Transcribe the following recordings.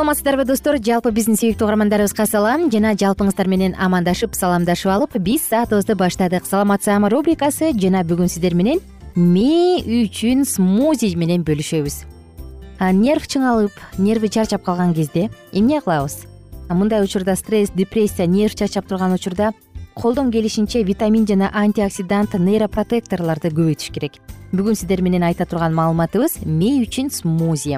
саламатсыздарбы достор? Жалпы биздин сүйүктүү угармандарыбызга салам жана жалпыңыздар менен амандашып саламдашып алып биз саатыбызды баштадык. Саламатсызамы рубрикасы жана бүгүн сиздер менен мээ үчүн смузи менен бөлүшөбүз. Нерв чыңалып нерви чарчап калган кезде эмне кылабыз? Мындай учурда стресс депрессия нерв чарчап турган учурда колдон келишинче витамин жана антиоксидант нейропротекторлорду көбөйтүш керек. Бүгүн сиздер менен айта турган маалыматыбыз мээ үчүн смузи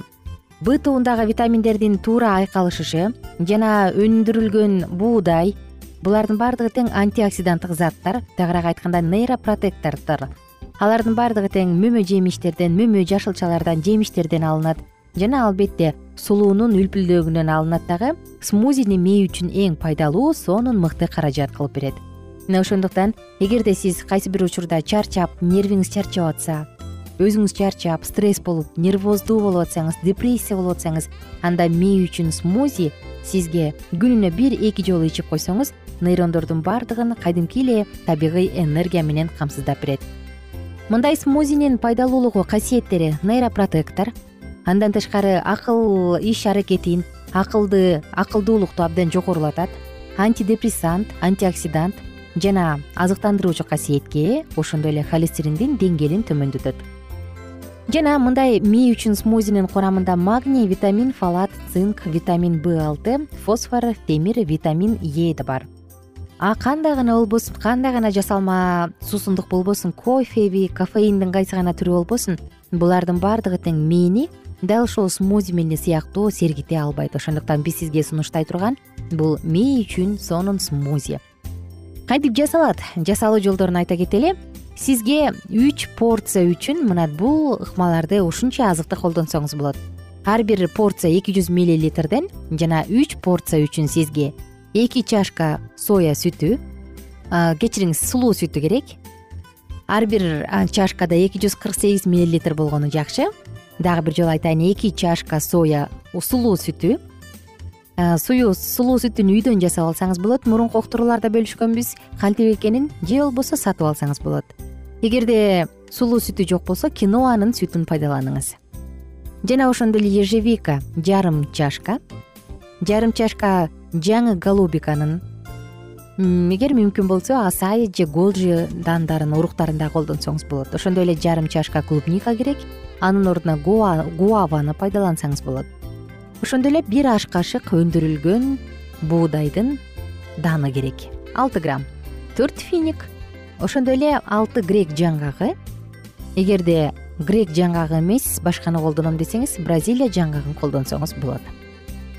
б тобундагы витаминдердин туура айкалышышы жана өндүрүлгөн буудай булардын баардыгы тең антиоксиданттык заттар тагыраак айтканда нейропротектордор. Алардын баардыгы тең мөмө жемиштерден мөмө жашылчалардан жемиштерден алынат. Жана албетте сулуунун үлпүлдөгүнөн алынат дагы смузини мээ үчүн эң пайдалуу сонун мыкты каражат кылып берет. Мына ошондуктан эгерде сиз кайсы бир учурда чарчап нервиңиз чарчап атса өзүңүз чарчап стресс болуп нервоздуу болуп атсаңыз депрессия болуп атсаңыз анда мээ үчүн смузи сизге күнүнө бир эки жолу ичип койсоңуз нейрондордун баардыгын кадимки эле табигый энергия менен камсыздап берет. Мындай смузинин пайдалуулугу касиеттери нейропротектор. Андан тышкары акыл иш аракетин акылды акылдуулукту абдан жогорулатат. Антидепрессант антиоксидант жана азыктандыруучу касиетке ээ ошондой эле холестериндин деңгээлин төмөндөтөт жана мындай мээ үчүн смузинин курамында магний витамин фалат цинк витамин б алты фосфор темир витамин е да бар. А кандай гана болбосун кандай гана жасалма суусундук болбосун кофеби кофеиндин кайсы гана түрү болбосун булардын баардыгы тең мээни дал ушул смузи менен сыяктуу сергите албайт. Ошондуктан биз сизге сунуштай турган бул мээ үчүн сонун смузи. Кантип жасалат? Жасалуу жолдорун айта кетели сизге үч порция үчүн мына бул ыкмаларды ушунча азыкты колдонсоңуз болот. Ар бир порция эки жүз миллилитрден жана үч порция үчүн сизге эки чашка соя сүтү кечириңиз сулуу сүтү керек. Ар бир чашкада эки жүз кырк сегиз миллилитр болгону жакшы. Дагы бир жолу айтайын эки чашка соя сулуу сүтү сулуу сүтүн үйдөн жасап алсаңыз болот мурунку уктурууларда бөлүшкөнбүз кантип экенин же болбосо сатып алсаңыз болот. Эгерде сулуу сүтү жок болсо киноанын сүтүн пайдаланыңыз. Жана ошондой эле ежевика жарым чашка жарым чашка жаңы голубиканын эгер мүмкүн болсо асай же голжи даандарын уруктарын дагы колдонсоңуз болот. Ошондой эле жарым чашка клубника керек анын ордуна гуаваны пайдалансаңыз болот ошондой эле бир аш кашык өндүрүлгөн буудайдын даны керек. Алты грамм. Төрт финик. Ошондой эле алты грек жаңгагы. Эгерде грек жаңгагы эмес башканы колдоном десеңиз бразилия жаңгагын колдонсоңуз болот.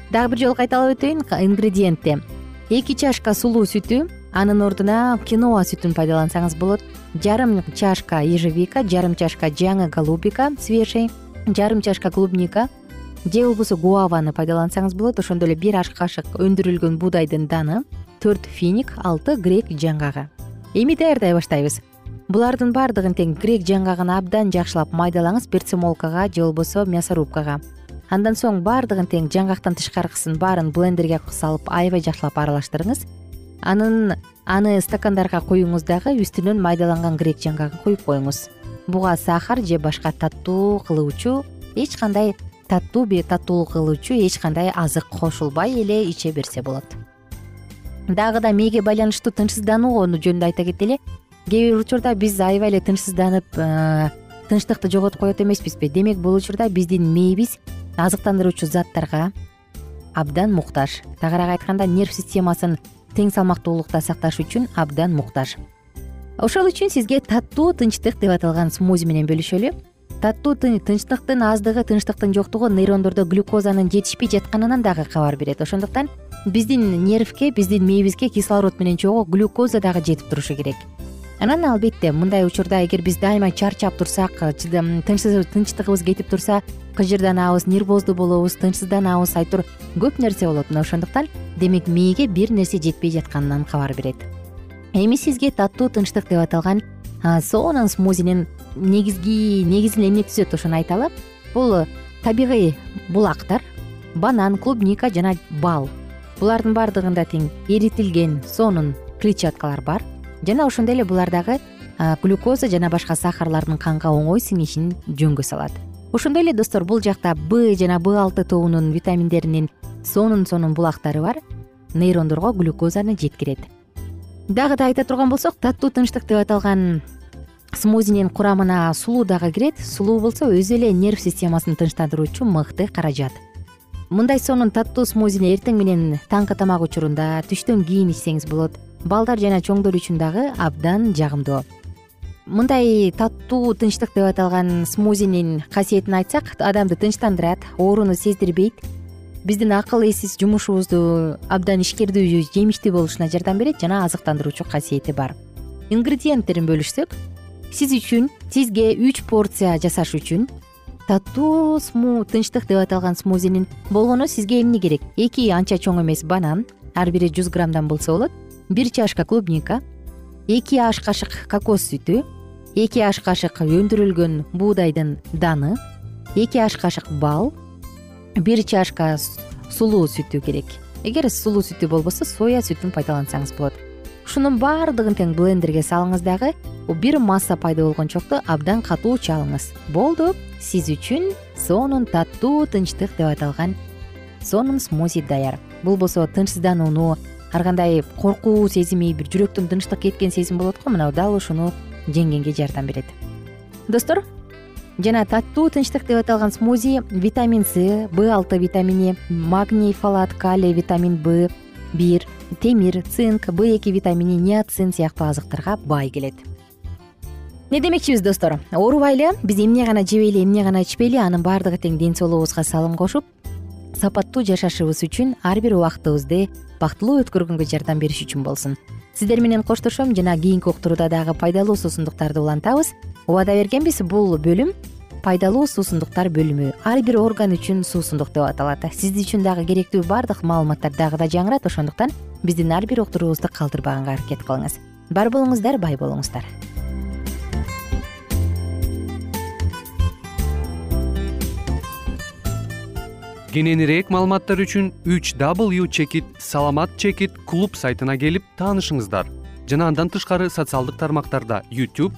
Дагы бир жолу кайталап өтөйүн. Ингредиентте эки чашка сулуу сүтү анын ордуна киноа сүтүн пайдалансаңыз болот. Жарым чашка ежевика жарым чашка жаңы голубика свежий жарым чашка клубника же болбосо гуаваны пайдалансаңыз болот ошондой эле бир аш кашык өндүрүлгөн буудайдын даны төрт финик алты грек жаңгагы. Эми даярдай баштайбыз. Булардын баардыгын тең грек жаңгагын абдан жакшылап майдалаңыз перцемолкага же болбосо мясорубкага. Андан соң баардыгын тең жаңгактан тышкаркысын баарын блендерге салып аябай жакшылап аралаштырыңыз. Анын аны стакандарга куюңуз дагы үстүнөн майдаланган грек жаңгагын куюп коюңуз. Буга сахар же башка таттуу кылуучу эч кандай таттуу таттуулук кылуучу эч кандай азык кошулбай эле иче берсе болот. Дагы да мээге байланыштуу тынчсыздануу жөнүндө айта кетели. Кээ бир учурда биз аябай эле тынчсызданып э, тынчтыкты жоготуп коет эмеспизби. Демек бул учурда биздин мээбиз азыктандыруучу заттарга абдан муктаж. Тагыраак айтканда нерв системасын тең салмактуулукта сакташ үчүн абдан муктаж. Ошол үчүн сизге таттуу тынчтык деп аталган смузи менен бөлүшөлү таттуу тынчтыктын аздыгы тынчтыктын жоктугу нейрондордо глюкозанын жетишпей жатканынан дагы кабар берет. Ошондуктан биздин нервке биздин мээбизге кислород менен чогуу глюкоза дагы жетип турушу керек. Анан албетте мындай учурда эгер биз дайыма чарчап турсак тынчтыгыбыз кетип турса кыжырданабыз нервоздуу болобуз тынчсызданабыз айтор көп нерсе болот мына. Ошондуктан демек мээге бир нерсе жетпей жатканынан кабар берет. Эми сизге таттуу тынчтык деп аталган сонун смузинин негизги негизин эмне түзөт ошону айталы бул табигый булактар банан клубника жана бал. Булардын баардыгында тең эритилген сонун клетчаткалар бар. Жана ошондой эле булардагы глюкоза жана башка сахарлардын канга оңой сиңишин жөнгө салат. Ошондой эле достор бул жакта б жана б алты тобунун витаминдеринин сонун сонун булактары бар. Нейрондорго глюкозаны жеткирет дагы да айта турган болсок таттуу тынчтык деп аталган смузинин курамына сулуу дагы кирет. Сулуу болсо өзү эле нерв системасын тынчтандыруучу мыкты каражат. Мындай сонун таттуу смузини эртең менен таңкы тамак учурунда түштөн кийин ичсеңиз болот. Балдар жана чоңдор үчүн дагы абдан жагымдуу мындай таттуу тынчтык деп аталган смузинин касиетин айтсак адамды тынчтандырат ооруну сездирбейт биздин акыл эсибиз жумушубузду абдан ишкердүү жемиштүү болушуна жардам берет жана азыктандыруучу касиети бар. Ингредиенттерин бөлүшсөк сиз үчүн сизге үч порция жасаш үчүн таттуу тынчтык деп аталган смузинин болгону сизге эмне керек? Эки анча чоң эмес банан ар бири жүз граммдан болсо болот бир чашка клубника эки аш кашык кокос сүтү эки аш кашык өндүрүлгөн буудайдын даны эки аш кашык бал бир чашка сулуу сүтү керек. Эгер сулуу сүтү болбосо соя сүтүн пайдалансаңыз болот. Ушунун баардыгын тең блендерге салыңыз дагы бир масса пайда болгончокто абдан катуу чалыңыз болду сиз үчүн сонун таттуу тынчтык деп аталган сонун смузи даяр. Бул болсо тынчсызданууну ар кандай коркуу сезими бир жүрөктөн тынчтык кеткен сезим болот го мына дал ушуну жеңгенге жардам берет. Достор жана таттуу тынчтык деп аталган смузи витамин с б алты витамини магний фалат калий витамин б бир темир цинк б эки витамини ниацин сыяктуу азыктарга бай келет. Эмне демекчибиз достор? Оорубайлы биз эмне гана жебейли эмне гана ичпейли анын баардыгы тең ден соолугубузга салым кошуп сапаттуу жашашыбыз үчүн ар бир убактыбызды бактылуу өткөргөнгө жардам бериш үчүн болсун. Сиздер менен коштошом жана кийинки уктурууда дагы пайдалуу суусундуктарды улантабыз убада бергенбиз бул бөлүм пайдалуу суусундуктар бөлүмү. Ар бир орган үчүн суусундук деп аталат сиз үчүн дагы керектүү баардык маалыматтар дагы да жаңырат ошондуктан биздин ар бир уктуруубузду калтырбаганга аракет кылыңыз. Бар болуңуздар бай болуңуздар. Кененирээк маалыматтар үчүн үч w чекит саламат чекит клуб сайтына келип таанышыңыздар. Жана андан тышкары социалдык тармактарда youtube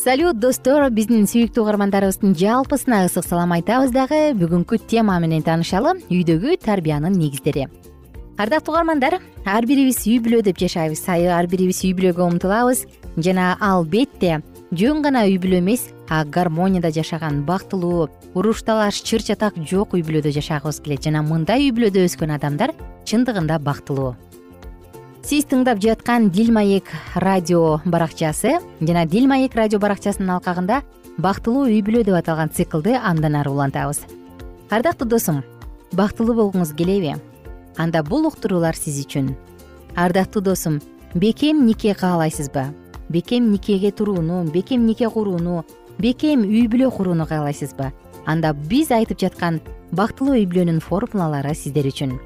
салют достор биздин сүйүктүү угармандарыбыздын жалпысына ысык салам айтабыз дагы. Бүгүнкү тема менен таанышалы үйдөгү тарбиянын негиздери. Ардактуу угармандар ар бирибиз үй бүлө деп жашайбыз. Ар бирибиз үй бүлөгө умтулабыз. Жана албетте жөн гана үй бүлө эмес а гармонияда жашаган бактылуу уруш талаш чыр чатак жок үй бүлөдө жашагыбыз келет. Жана мындай үй бүлөдө өскөн адамдар чындыгында бактылуу сиз тыңдап жаткан дил маек радио баракчасы жана дил маек радио баракчасынын алкагында бактылуу үй бүлө деп аталган циклды андан ары улантабыз. Ардактуу досум бактылуу болгуңуз келеби? Анда бул уктуруулар сиз үчүн. Ардактуу досум бекем нике каалайсызбы? Бекем никеге турууну бекем нике курууну бекем үй бүлө курууну каалайсызбы? Анда биз айтып жаткан бактылуу үй бүлөнүн формулалары сиздер үчүн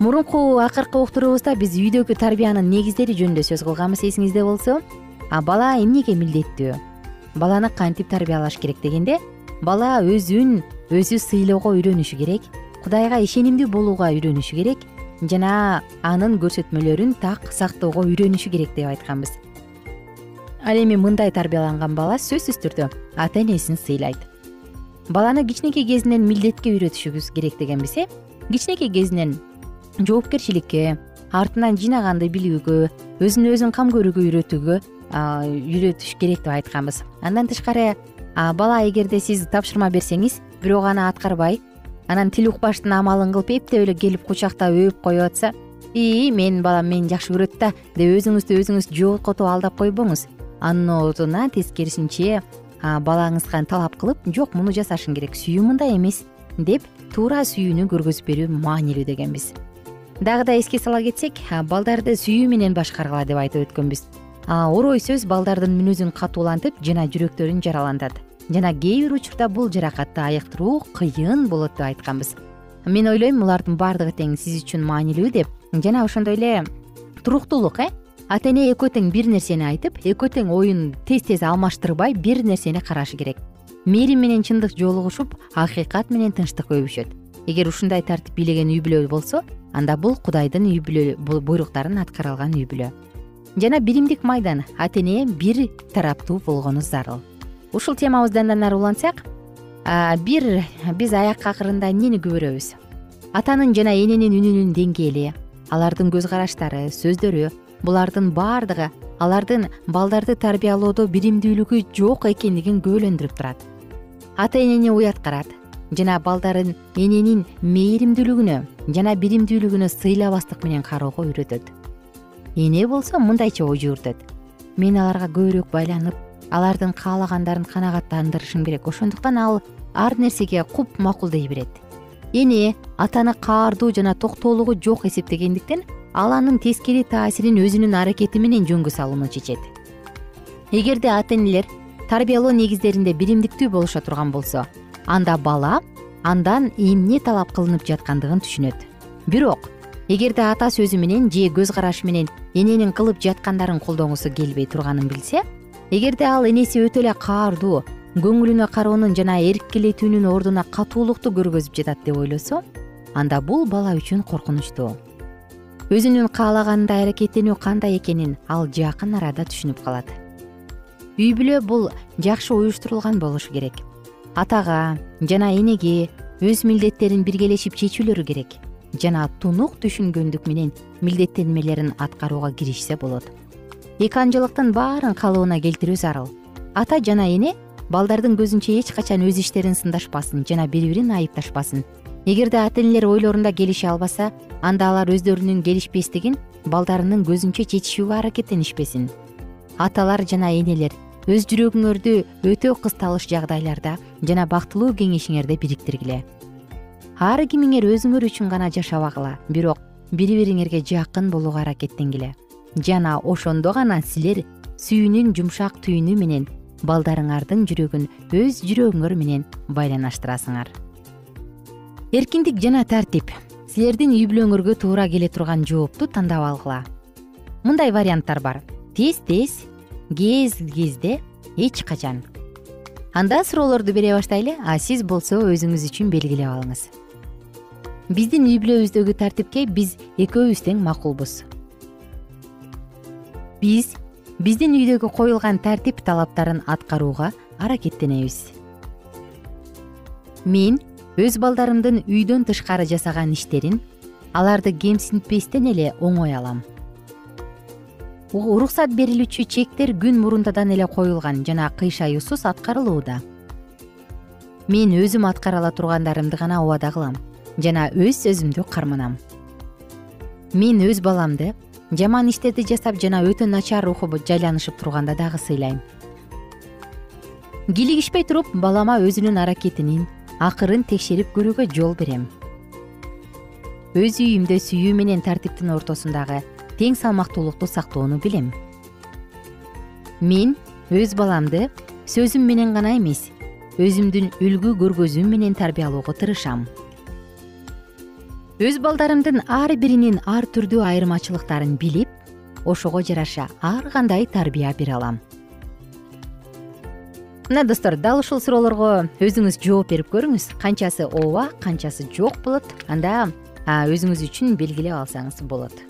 мурунку акыркы уктуруубузда биз үйдөгү тарбиянын негиздери жөнүндө сөз кылганбыз эсиңизде болсо. А бала эмнеге милдеттүү? Баланы кантип тарбиялаш керек дегенде бала өзүн өзү сыйлоого үйрөнүшү керек кудайга ишенимдүү болууга үйрөнүшү керек жана анын көрсөтмөлөрүн так сактоого үйрөнүшү керек деп айтканбыз. Ал эми мындай тарбияланган бала сөзсүз түрдө ата энесин сыйлайт. Баланы кичинекей кезинен милдетке үйрөтүшүбүз керек дегенбиз э? Кичинекей кезинен жоопкерчиликке артынан жыйнаганды билүүгө өзүн өзүн кам көрүүгө үйрөтүүгө үйрөтүш керек деп айтканбыз. Андан тышкары бала эгерде сиз тапшырма берсеңиз бирок аны аткарбай анан тил укпаштын амалын кылып эптеп эле келип кучактап өбүп коюп атса ии менин балам мени жакшы көрөт да деп өзүңүздү өзүңүз жооткотуп алдап койбоңуз. Анын ордуна тескерисинче балаңызга талап кылып жок муну жасашың керек сүйүү мындай эмес деп туура сүйүүнү көргөзүп берүү маанилүү дегенбиз дагы да эске сала кетсек балдарды сүйүү менен башкаргыла деп айтып өткөнбүз. Орой сөз балдардын мүнөзүн катуулантып жана жүрөктөрүн жаралантат жана кээ бир учурда бул жаракатты айыктыруу кыйын болот деп айтканбыз. Мен ойлойм булардын баардыгы тең сиз үчүн маанилүү деп. Жана ошондой эле туруктуулук э? Ата эне экөө тең бир нерсени айтып экөө тең оюн тез тез алмаштырбай бир нерсени карашы керек. Мээрим менен чындык жолугушуп акыйкат менен тынчтык өбүшөт эгер ушундай тартип бийлеген үй бүлө болсо анда бул кудайдын үй бүлө буйруктарын аткара алган үй бүлө. Жана биримдик майдан ата эне бир тараптуу болгону зарыл ушул темабызды андан ары улантсак бир биз аяк акырында эмнени күбөрөбүз атанын жана эненин үнүнүн деңгээли алардын көз караштары сөздөрү булардын баардыгы алардын балдарды тарбиялоодо биримдүүлүгү жок экендигин күбөлөндүрүп турат. Ата энени уяткарат жана балдарын эненин мээримдүүлүгүнө жана биримдүүлүгүнө сыйлабастык менен кароого үйрөтөт. Эне болсо мындайча ой жүгүртөт мен аларга көбүрөөк байланып алардын каалагандарын канагаттандырышым керек. Ошондуктан ал ар нерсеге куп макул дей берет. Эне атаны каардуу жана токтоолугу жок эсептегендиктен ал анын тескери таасирин өзүнүн аракети менен жөнгө салууну чечет. Эгерде ата энелер тарбиялоо негиздеринде биримдиктүү болуша турган болсо анда бала андан эмне талап кылынып жаткандыгын түшүнөт. Бирок эгерде ата сөзү менен же көз карашы менен эненин кылып жаткандарын колдогусу келбей турганын билсе эгерде ал энеси өтө эле каардуу көңүлүнө кароонун жана эркелетүүнүн ордуна катуулукту көргөзүп жатат деп ойлосо анда бул бала үчүн коркунучтуу. Өзүнүн каалагандай аракеттенүү кандай экенин ал жакын арада түшүнүп калат. Үй бүлө бул жакшы уюштурулган болушу керек атага жана энеге өз милдеттерин биргелешип чечүүлөрү керек жана тунук түшүнгөндүк менен милдеттенмелерин аткарууга киришсе болот. Эки анжылыктын баарын калыбына келтирүү зарыл. Ата жана эне балдардын көзүнчө эч качан өз иштерин сындашпасын жана бири бирин айыпташпасын. Эгерде ата энелер ойлорунда келише албаса анда алар өздөрүнүн келишпестигин балдарынын көзүнчө чечишүүгө аракеттенишпесин. Аталар жана энелер өз жүрөгүңөрдү өтө кысталыш жагдайларда жана бактылуу кеңешиңерде бириктиргиле. Ар кимиңер өзүңөр үчүн гана жашабагыла бирок бири бириңерге жакын болууга аракеттенгиле. Жана ошондо гана силер сүйүүнүн жумшак түйүнү менен балдарыңардын жүрөгүн өз жүрөгүңөр менен байланыштырасыңар. Эркиндик жана тартип силердин үй бүлөңөргө туура келе турган жоопту тандап алгыла. Мындай варианттар бар. Тез тез кез кезде эч качан. Анда суроолорду бере баштайлы а сиз болсо өзүңүз үчүн белгилеп алыңыз. Биздин үй бүлөбүздөгү тартипке биз экөөбүз тең макулбуз. Биз биздин үйдөгү коюлган тартип талаптарын аткарууга аракеттенебиз. Мен өз балдарымдын үйдөн тышкары жасаган иштерин аларды кемсинтпестен эле оңой алам уруксат берилүүчү чектер күн мурунтадан эле коюлган жана кыйшаюусуз аткарылууда. Мен өзүм аткара ала тургандарымды гана убада кылам жана өз сөзүмдү карманам мен өз баламды жаман иштерди жасап жана өтө начар руху жайланышып турганда дагы сыйлайм. Килигишпей туруп балама өзүнүн аракетинин акырын текшерип көрүүгө жол берем. Өз үйүмдө сүйүү менен тартиптин ортосундагы тең салмактуулукту сактоону билем. Мен өз баламды сөзүм менен гана эмес өзүмдүн үлгү көргөзүүм менен тарбиялоого тырышам. Өз балдарымдын ар биринин ар түрдүү айырмачылыктарын билип ошого жараша ар кандай тарбия бере алам. Мына достор дал ушул суроолорго өзүңүз жооп берип көрүңүз. Канчасы ооба канчасы жок болот. Анда өзүңүз үчүн белгилеп алсаңыз болот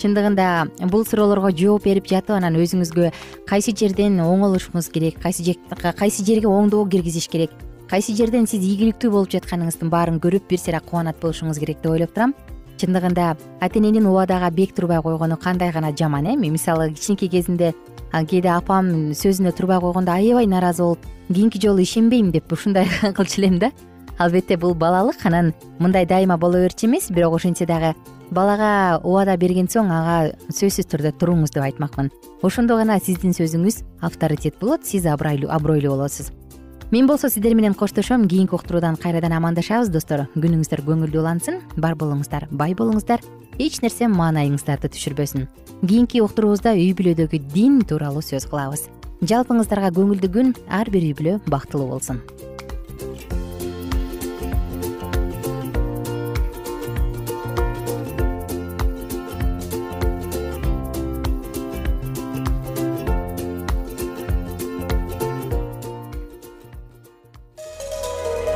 чындыгында бул суроолорго жооп берип жатып анан өзүңүзгө кайсы жерден оңолушуңуз керек кайсы жерге оңдоо киргизиш керек кайсы жерден сиз ийгиликтүү болуп жатканыңыздын баарын көрүп бир сыйра кубанат болушуңуз керек деп ойлоп турам. Чындыгында ата эненин убадага бек турбай койгону кандай гана жаман эми мисалы кичинекей кезинде кээде апам сөзүнө турбай койгондо аябай нааразы болуп кийинки жолу ишенбейм деп ушундай кылчу элем да албетте бул балалык анан мындай дайыма боло берчү эмес бирок ошентсе дагы балага убада берген соң ага сөзсүз түрдө туруңуз деп айтмакмын. Ошондо гана сиздин сөзүңүз авторитет болот сиз абройлуу болосуз. Мен болсо сиздер менен коштошом кийинки уктуруудан кайрадан амандашабыз достор. Күнүңүздөр көңүлдүү улансын бар болуңуздар бай болуңуздар. Эч нерсе маанайыңыздарды түшүрбөсүн. Кийинки уктуруубузда үй бүлөдөгү дин тууралуу сөз кылабыз. Жалпыңыздарга көңүлдүү күн ар бир үй бүлө бактылуу болсун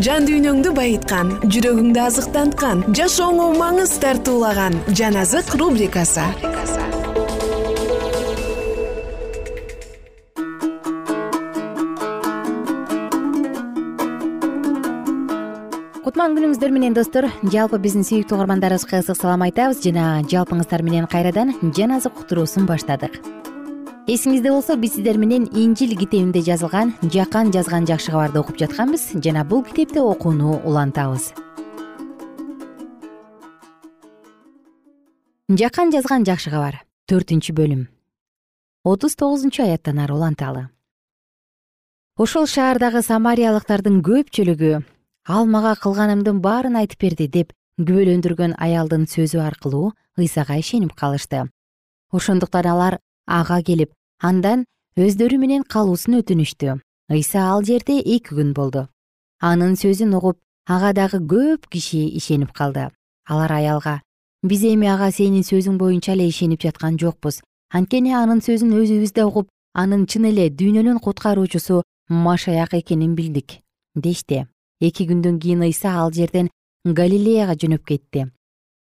жан дүйнөңдү байыткан жүрөгүңдү азыктанткан жашооңо маңыз тартуулаган жан азык рубрикасы. Кутман күнүңүздөр менен достор жалпы биздин сүйүктүү угармандарыбызга ысык салам айтабыз жана жалпыңыздар менен кайрадан жан азык уктуруусун баштадык эсиңизде болсо биз сиздер менен инжил китебинде жазылган жакан жазган жакшы кабарды окуп жатканбыз жана бул китепти окууну улантабыз. Жакан жазган жакшы кабар төртүнчү бөлүм. Отуз тогузунчу аяттан ары уланталы. Ошол шаардагы самариялыктардын көпчүлүгү ал мага кылганымдын баарын айтып берди деп күбөлөндүргөн аялдын сөзү аркылуу ыйсага ишенип калышты. Ошондуктан алар ага келип андан өздөрү менен калуусун өтүнүштү. Ыйса ал жерде эки күн болду. Анын сөзүн угуп ага дагы көп киши ишенип калды. Алар аялга биз эми ага сенин сөзүң боюнча эле ишенип жаткан жокпуз. Анткени анын сөзүн өзүбүз да угуп анын чын эле дүйнөнүн куткаруучусу машаяк экенин билдик дешти. Эки күндөн кийин ыйса ал жерден галилеяга жөнөп кетти.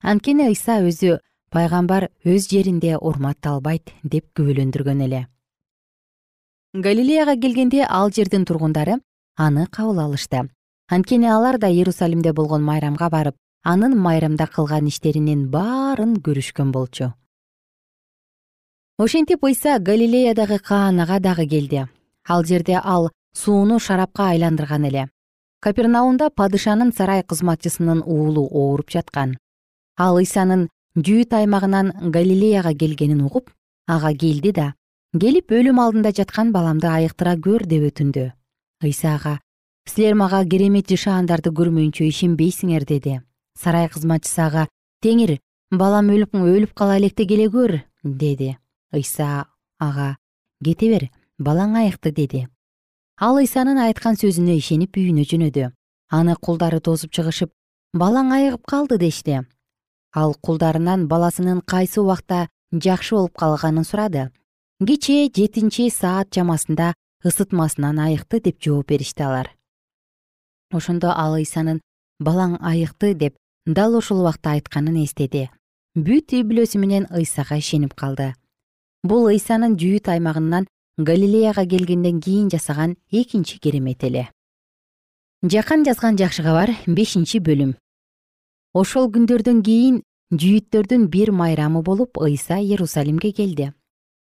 Анткени ыйса өзү пайгамбар өз жеринде урматталбайт деп күбөлөндүргөн эле. Галилеяга келгенде ал жердин тургундары аны кабыл алышты. Анткени алар да иерусалимде болгон майрамга барып анын майрамда кылган иштеринин баарын көрүшкөн болчу. Ошентип ыйса галилеядагы каанага дагы келди. Ал жерде ал сууну шарапка айландырган эле. Капернаумда падышанын сарай кызматчысынын уулу ооруп жаткан. Ал ыйсанын жүйүт аймагынан галилеяга келгенин угуп ага келди да келип өлүм алдында жаткан баламды айыктыра көр деп өтүндү. Ыйса ага силер мага керемет жышаандарды көрмөйүнчө ишенбейсиңер деди. Сарай кызматчысы ага теңир балам өлүп кала электе келе көр деди. Ыйса ага кете бер балаң айыкты деди. Ал ыйсанын айткан сөзүнө ишенип үйүнө жөнөдү. Аны кулдары тосуп чыгышып балаң айыгып калды дешти ал кулдарынан баласынын кайсы убакта жакшы болуп калганын сурады. Кечээ жетинчи саат чамасында ысытмасынан айыкты деп жооп беришти алар. Ошондо ал ыйсанын балаң айыкты деп дал ошол убакта айтканын эстеди. Бүт үй бүлөсү менен ыйсага ишенип калды. Бул ыйсанын жүйүт аймагынан галилеяга келгенден кийин жасаган экинчи керемет эле. Жакан жазган жакшы кабар бешинчи бөлүм ошол күндөрдөн кийин жүйүттөрдүн бир майрамы болуп ыйса иерусалимге келди.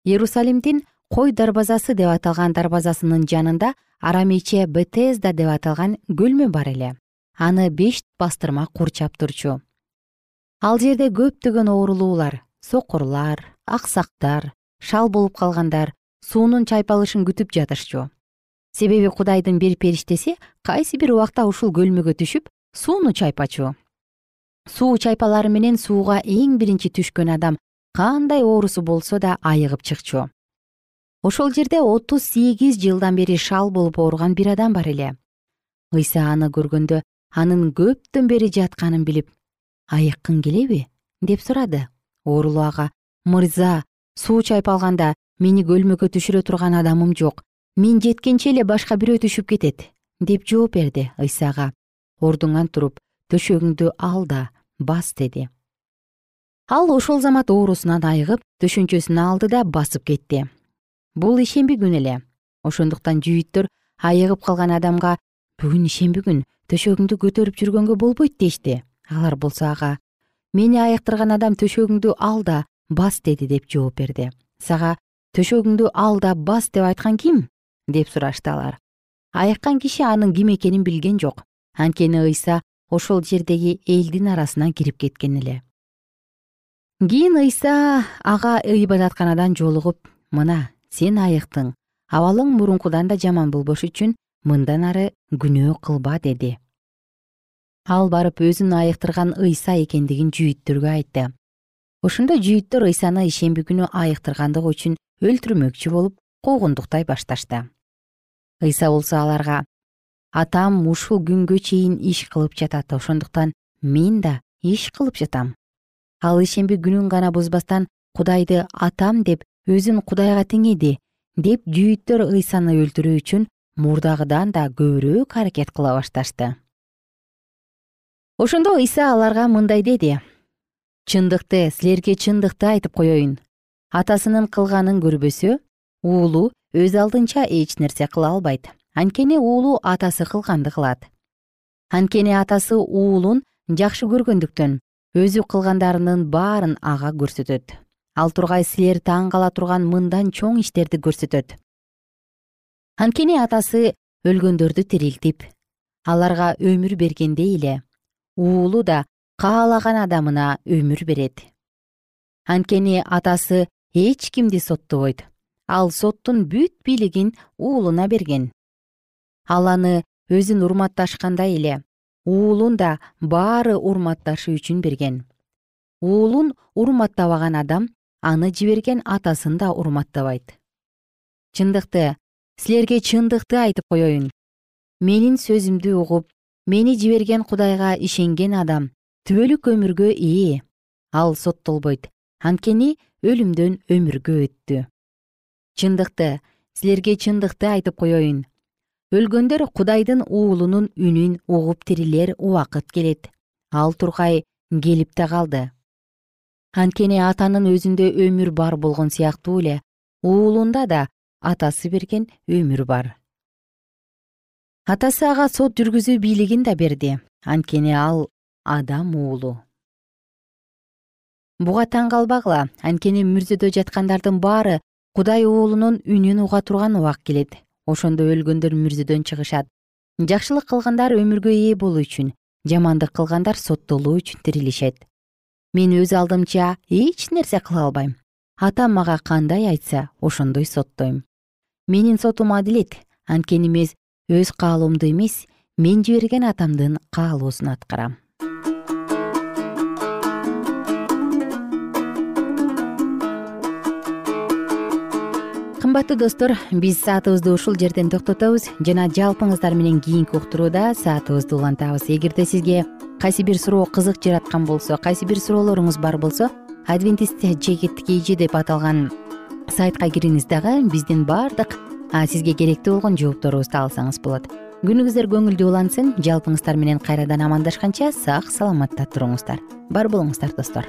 Иерусалимдин кой дарбазасы деп аталган дарбазасынын жанында арамейче бетезда деп аталган көлмө бар эле. Аны беш бастырма курчап турчу. Ал жерде көптөгөн оорулуулар сокурлар аксактар шал болуп калгандар суунун чайпалышын күтүп жатышчу. Себеби кудайдын бир периштеси кайсы бир убакта ушул көлмөгө түшүп сууну чайпачу суу чайпалары менен сууга эң биринчи түшкөн адам кандай оорусу болсо да айыгып чыкчу. Ошол жерде отуз сегиз жылдан бери шал болуп ооруган бир адам бар эле. Ыйса аны көргөндө анын көптөн бери жатканын билип айыккың келеби? деп сурады. Оорулуу ага мырза суу чайпалганда мени көлмөгө түшүрө турган адамым жок мен жеткенче эле башка бирөө түшүп кетет деп жооп берди ыйсага ордуңан туруп төшөгүңдү ал да бас деди. Ал ошол замат оорусунан айыгып төшөнчөсүн алды да басып кетти. Бул ишемби күн эле. Ошондуктан жүйүттөр айыгып калган адамга бүгүн ишемби күн төшөгүңдү көтөрүп жүргөнгө болбойт дешти. Алар болсо ага мени айыктырган адам төшөгүңдү ал да бас деди деп жооп берди. Сага төшөгүңдү ал да бас деп айткан ким деп сурашты алар. Айыккан киши анын ким экенин билген жок. Анткени ыйса ошол жердеги элдин арасына кирип кеткен эле. Кийин ыйса ага ибадатканадан жолугуп мына сен айыктың абалың мурункудан да жаман болбош үчүн мындан ары күнөө кылба деди. Ал барып өзүн айыктырган ыйса экендигин жүйүттөргө айтты. Ошондо жүйүттөр ыйсаны ишемби күнү айыктыргандыгы үчүн өлтүрмөкчү болуп куугундуктай башташты. Ыйса болсо аларга атам ушул күнгө чейин иш кылып жатат ошондуктан мен да иш кылып жатам. Ал ишемби күнүн гана бузбастан кудайды атам деп өзүн кудайга теңеди деп жүйүттөр ыйсаны өлтүрүү үчүн мурдагыдан да көбүрөөк аракет кыла башташты. Ошондо ыйса аларга мындай деди. Чындыкты силерге чындыкты айтып коеюн атасынын кылганын көрбөсө уулу өз алдынча эч нерсе кыла албайт анткени уулу атасы кылганды кылат. Анткени атасы уулун жакшы көргөндүктөн өзү кылгандарынын баарын ага көрсөтөт. Ал тургай силер таң кала турган мындан чоң иштерди көрсөтөт. Анткени атасы өлгөндөрдү тирилтип аларга өмүр бергендей эле уулу да каалаган адамына өмүр берет. Анткени атасы эч кимди соттобойт ал соттун бүт бийлигин уулуна берген ал аны өзүн урматташкандай эле уулун да баары урматташы үчүн берген. Уулун урматтабаган адам аны жиберген атасын да урматтабайт. Чындыкты силерге чындыкты айтып коеюн менин сөзүмдү угуп мени жиберген кудайга ишенген адам түбөлүк өмүргө ээ ал соттолбойт анткени өлүмдөн өмүргө өттү. Чындыкты силерге чындыкты айтып коеюн өлгөндөр кудайдын уулунун үнүн угуп тирилер убакыт келет. Ал тургай келип да калды. Анткени атанын өзүндө өмүр бар болгон сыяктуу эле уулунда да атасы берген өмүр бар. Атасы ага сот жүргүзүү бийлигин да берди. Анткени ал адам уулу. Буга таң калбагыла анткени мүрзөдө жаткандардын баары кудай уулунун үнүн уга турган убак келет ошондо өлгөндөр мүрзөдөн чыгышат. Жакшылык кылгандар өмүргө ээ болуу үчүн жамандык кылгандар соттолуу үчүн тирилишет. Мен өз алдымча эч нерсе кыла албайм. Атам мага кандай айтса ошондой соттойм. Менин сотум адилет анткени мен өз каалоомду эмес мен жиберген атамдын каалоосун аткарам кымбаттуу достор биз саатыбызды ушул жерден токтотобуз жана жалпыңыздар менен кийинки уктурууда саатыбызды улантабыз. Эгерде сизге кайсы бир суроо кызык жараткан болсо кайсы бир суроолоруңуз бар болсо адвентист чегеттик эже деп аталган сайтка кириңиз дагы биздин баардык сизге керектүү болгон жоопторубузду алсаңыз болот. Күнүңүздөр көңүлдүү улансын жалпыңыздар менен кайрадан амандашканча сак саламатта туруңуздар. Бар болуңуздар достор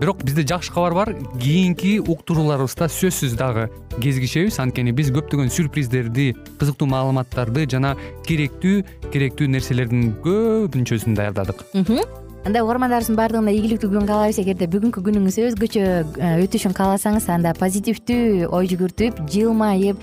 бирок бизде жакшы кабар бар. Кийинки уктурууларыбызда сөзсүз дагы кезигишебиз. Анткени биз көптөгөн сюрприздерди кызыктуу маалыматтарды жана керектүү керектүү нерселердин көбүнчөсүн даярдадык. Анда угармандарыбыздын баардыгына ийгиликтүү күн каалайбыз. Эгерде бүгүнкү күнүңүз өзгөчө э, өтүшүн кааласаңыз анда позитивдүү ой жүгүртүп жылмайып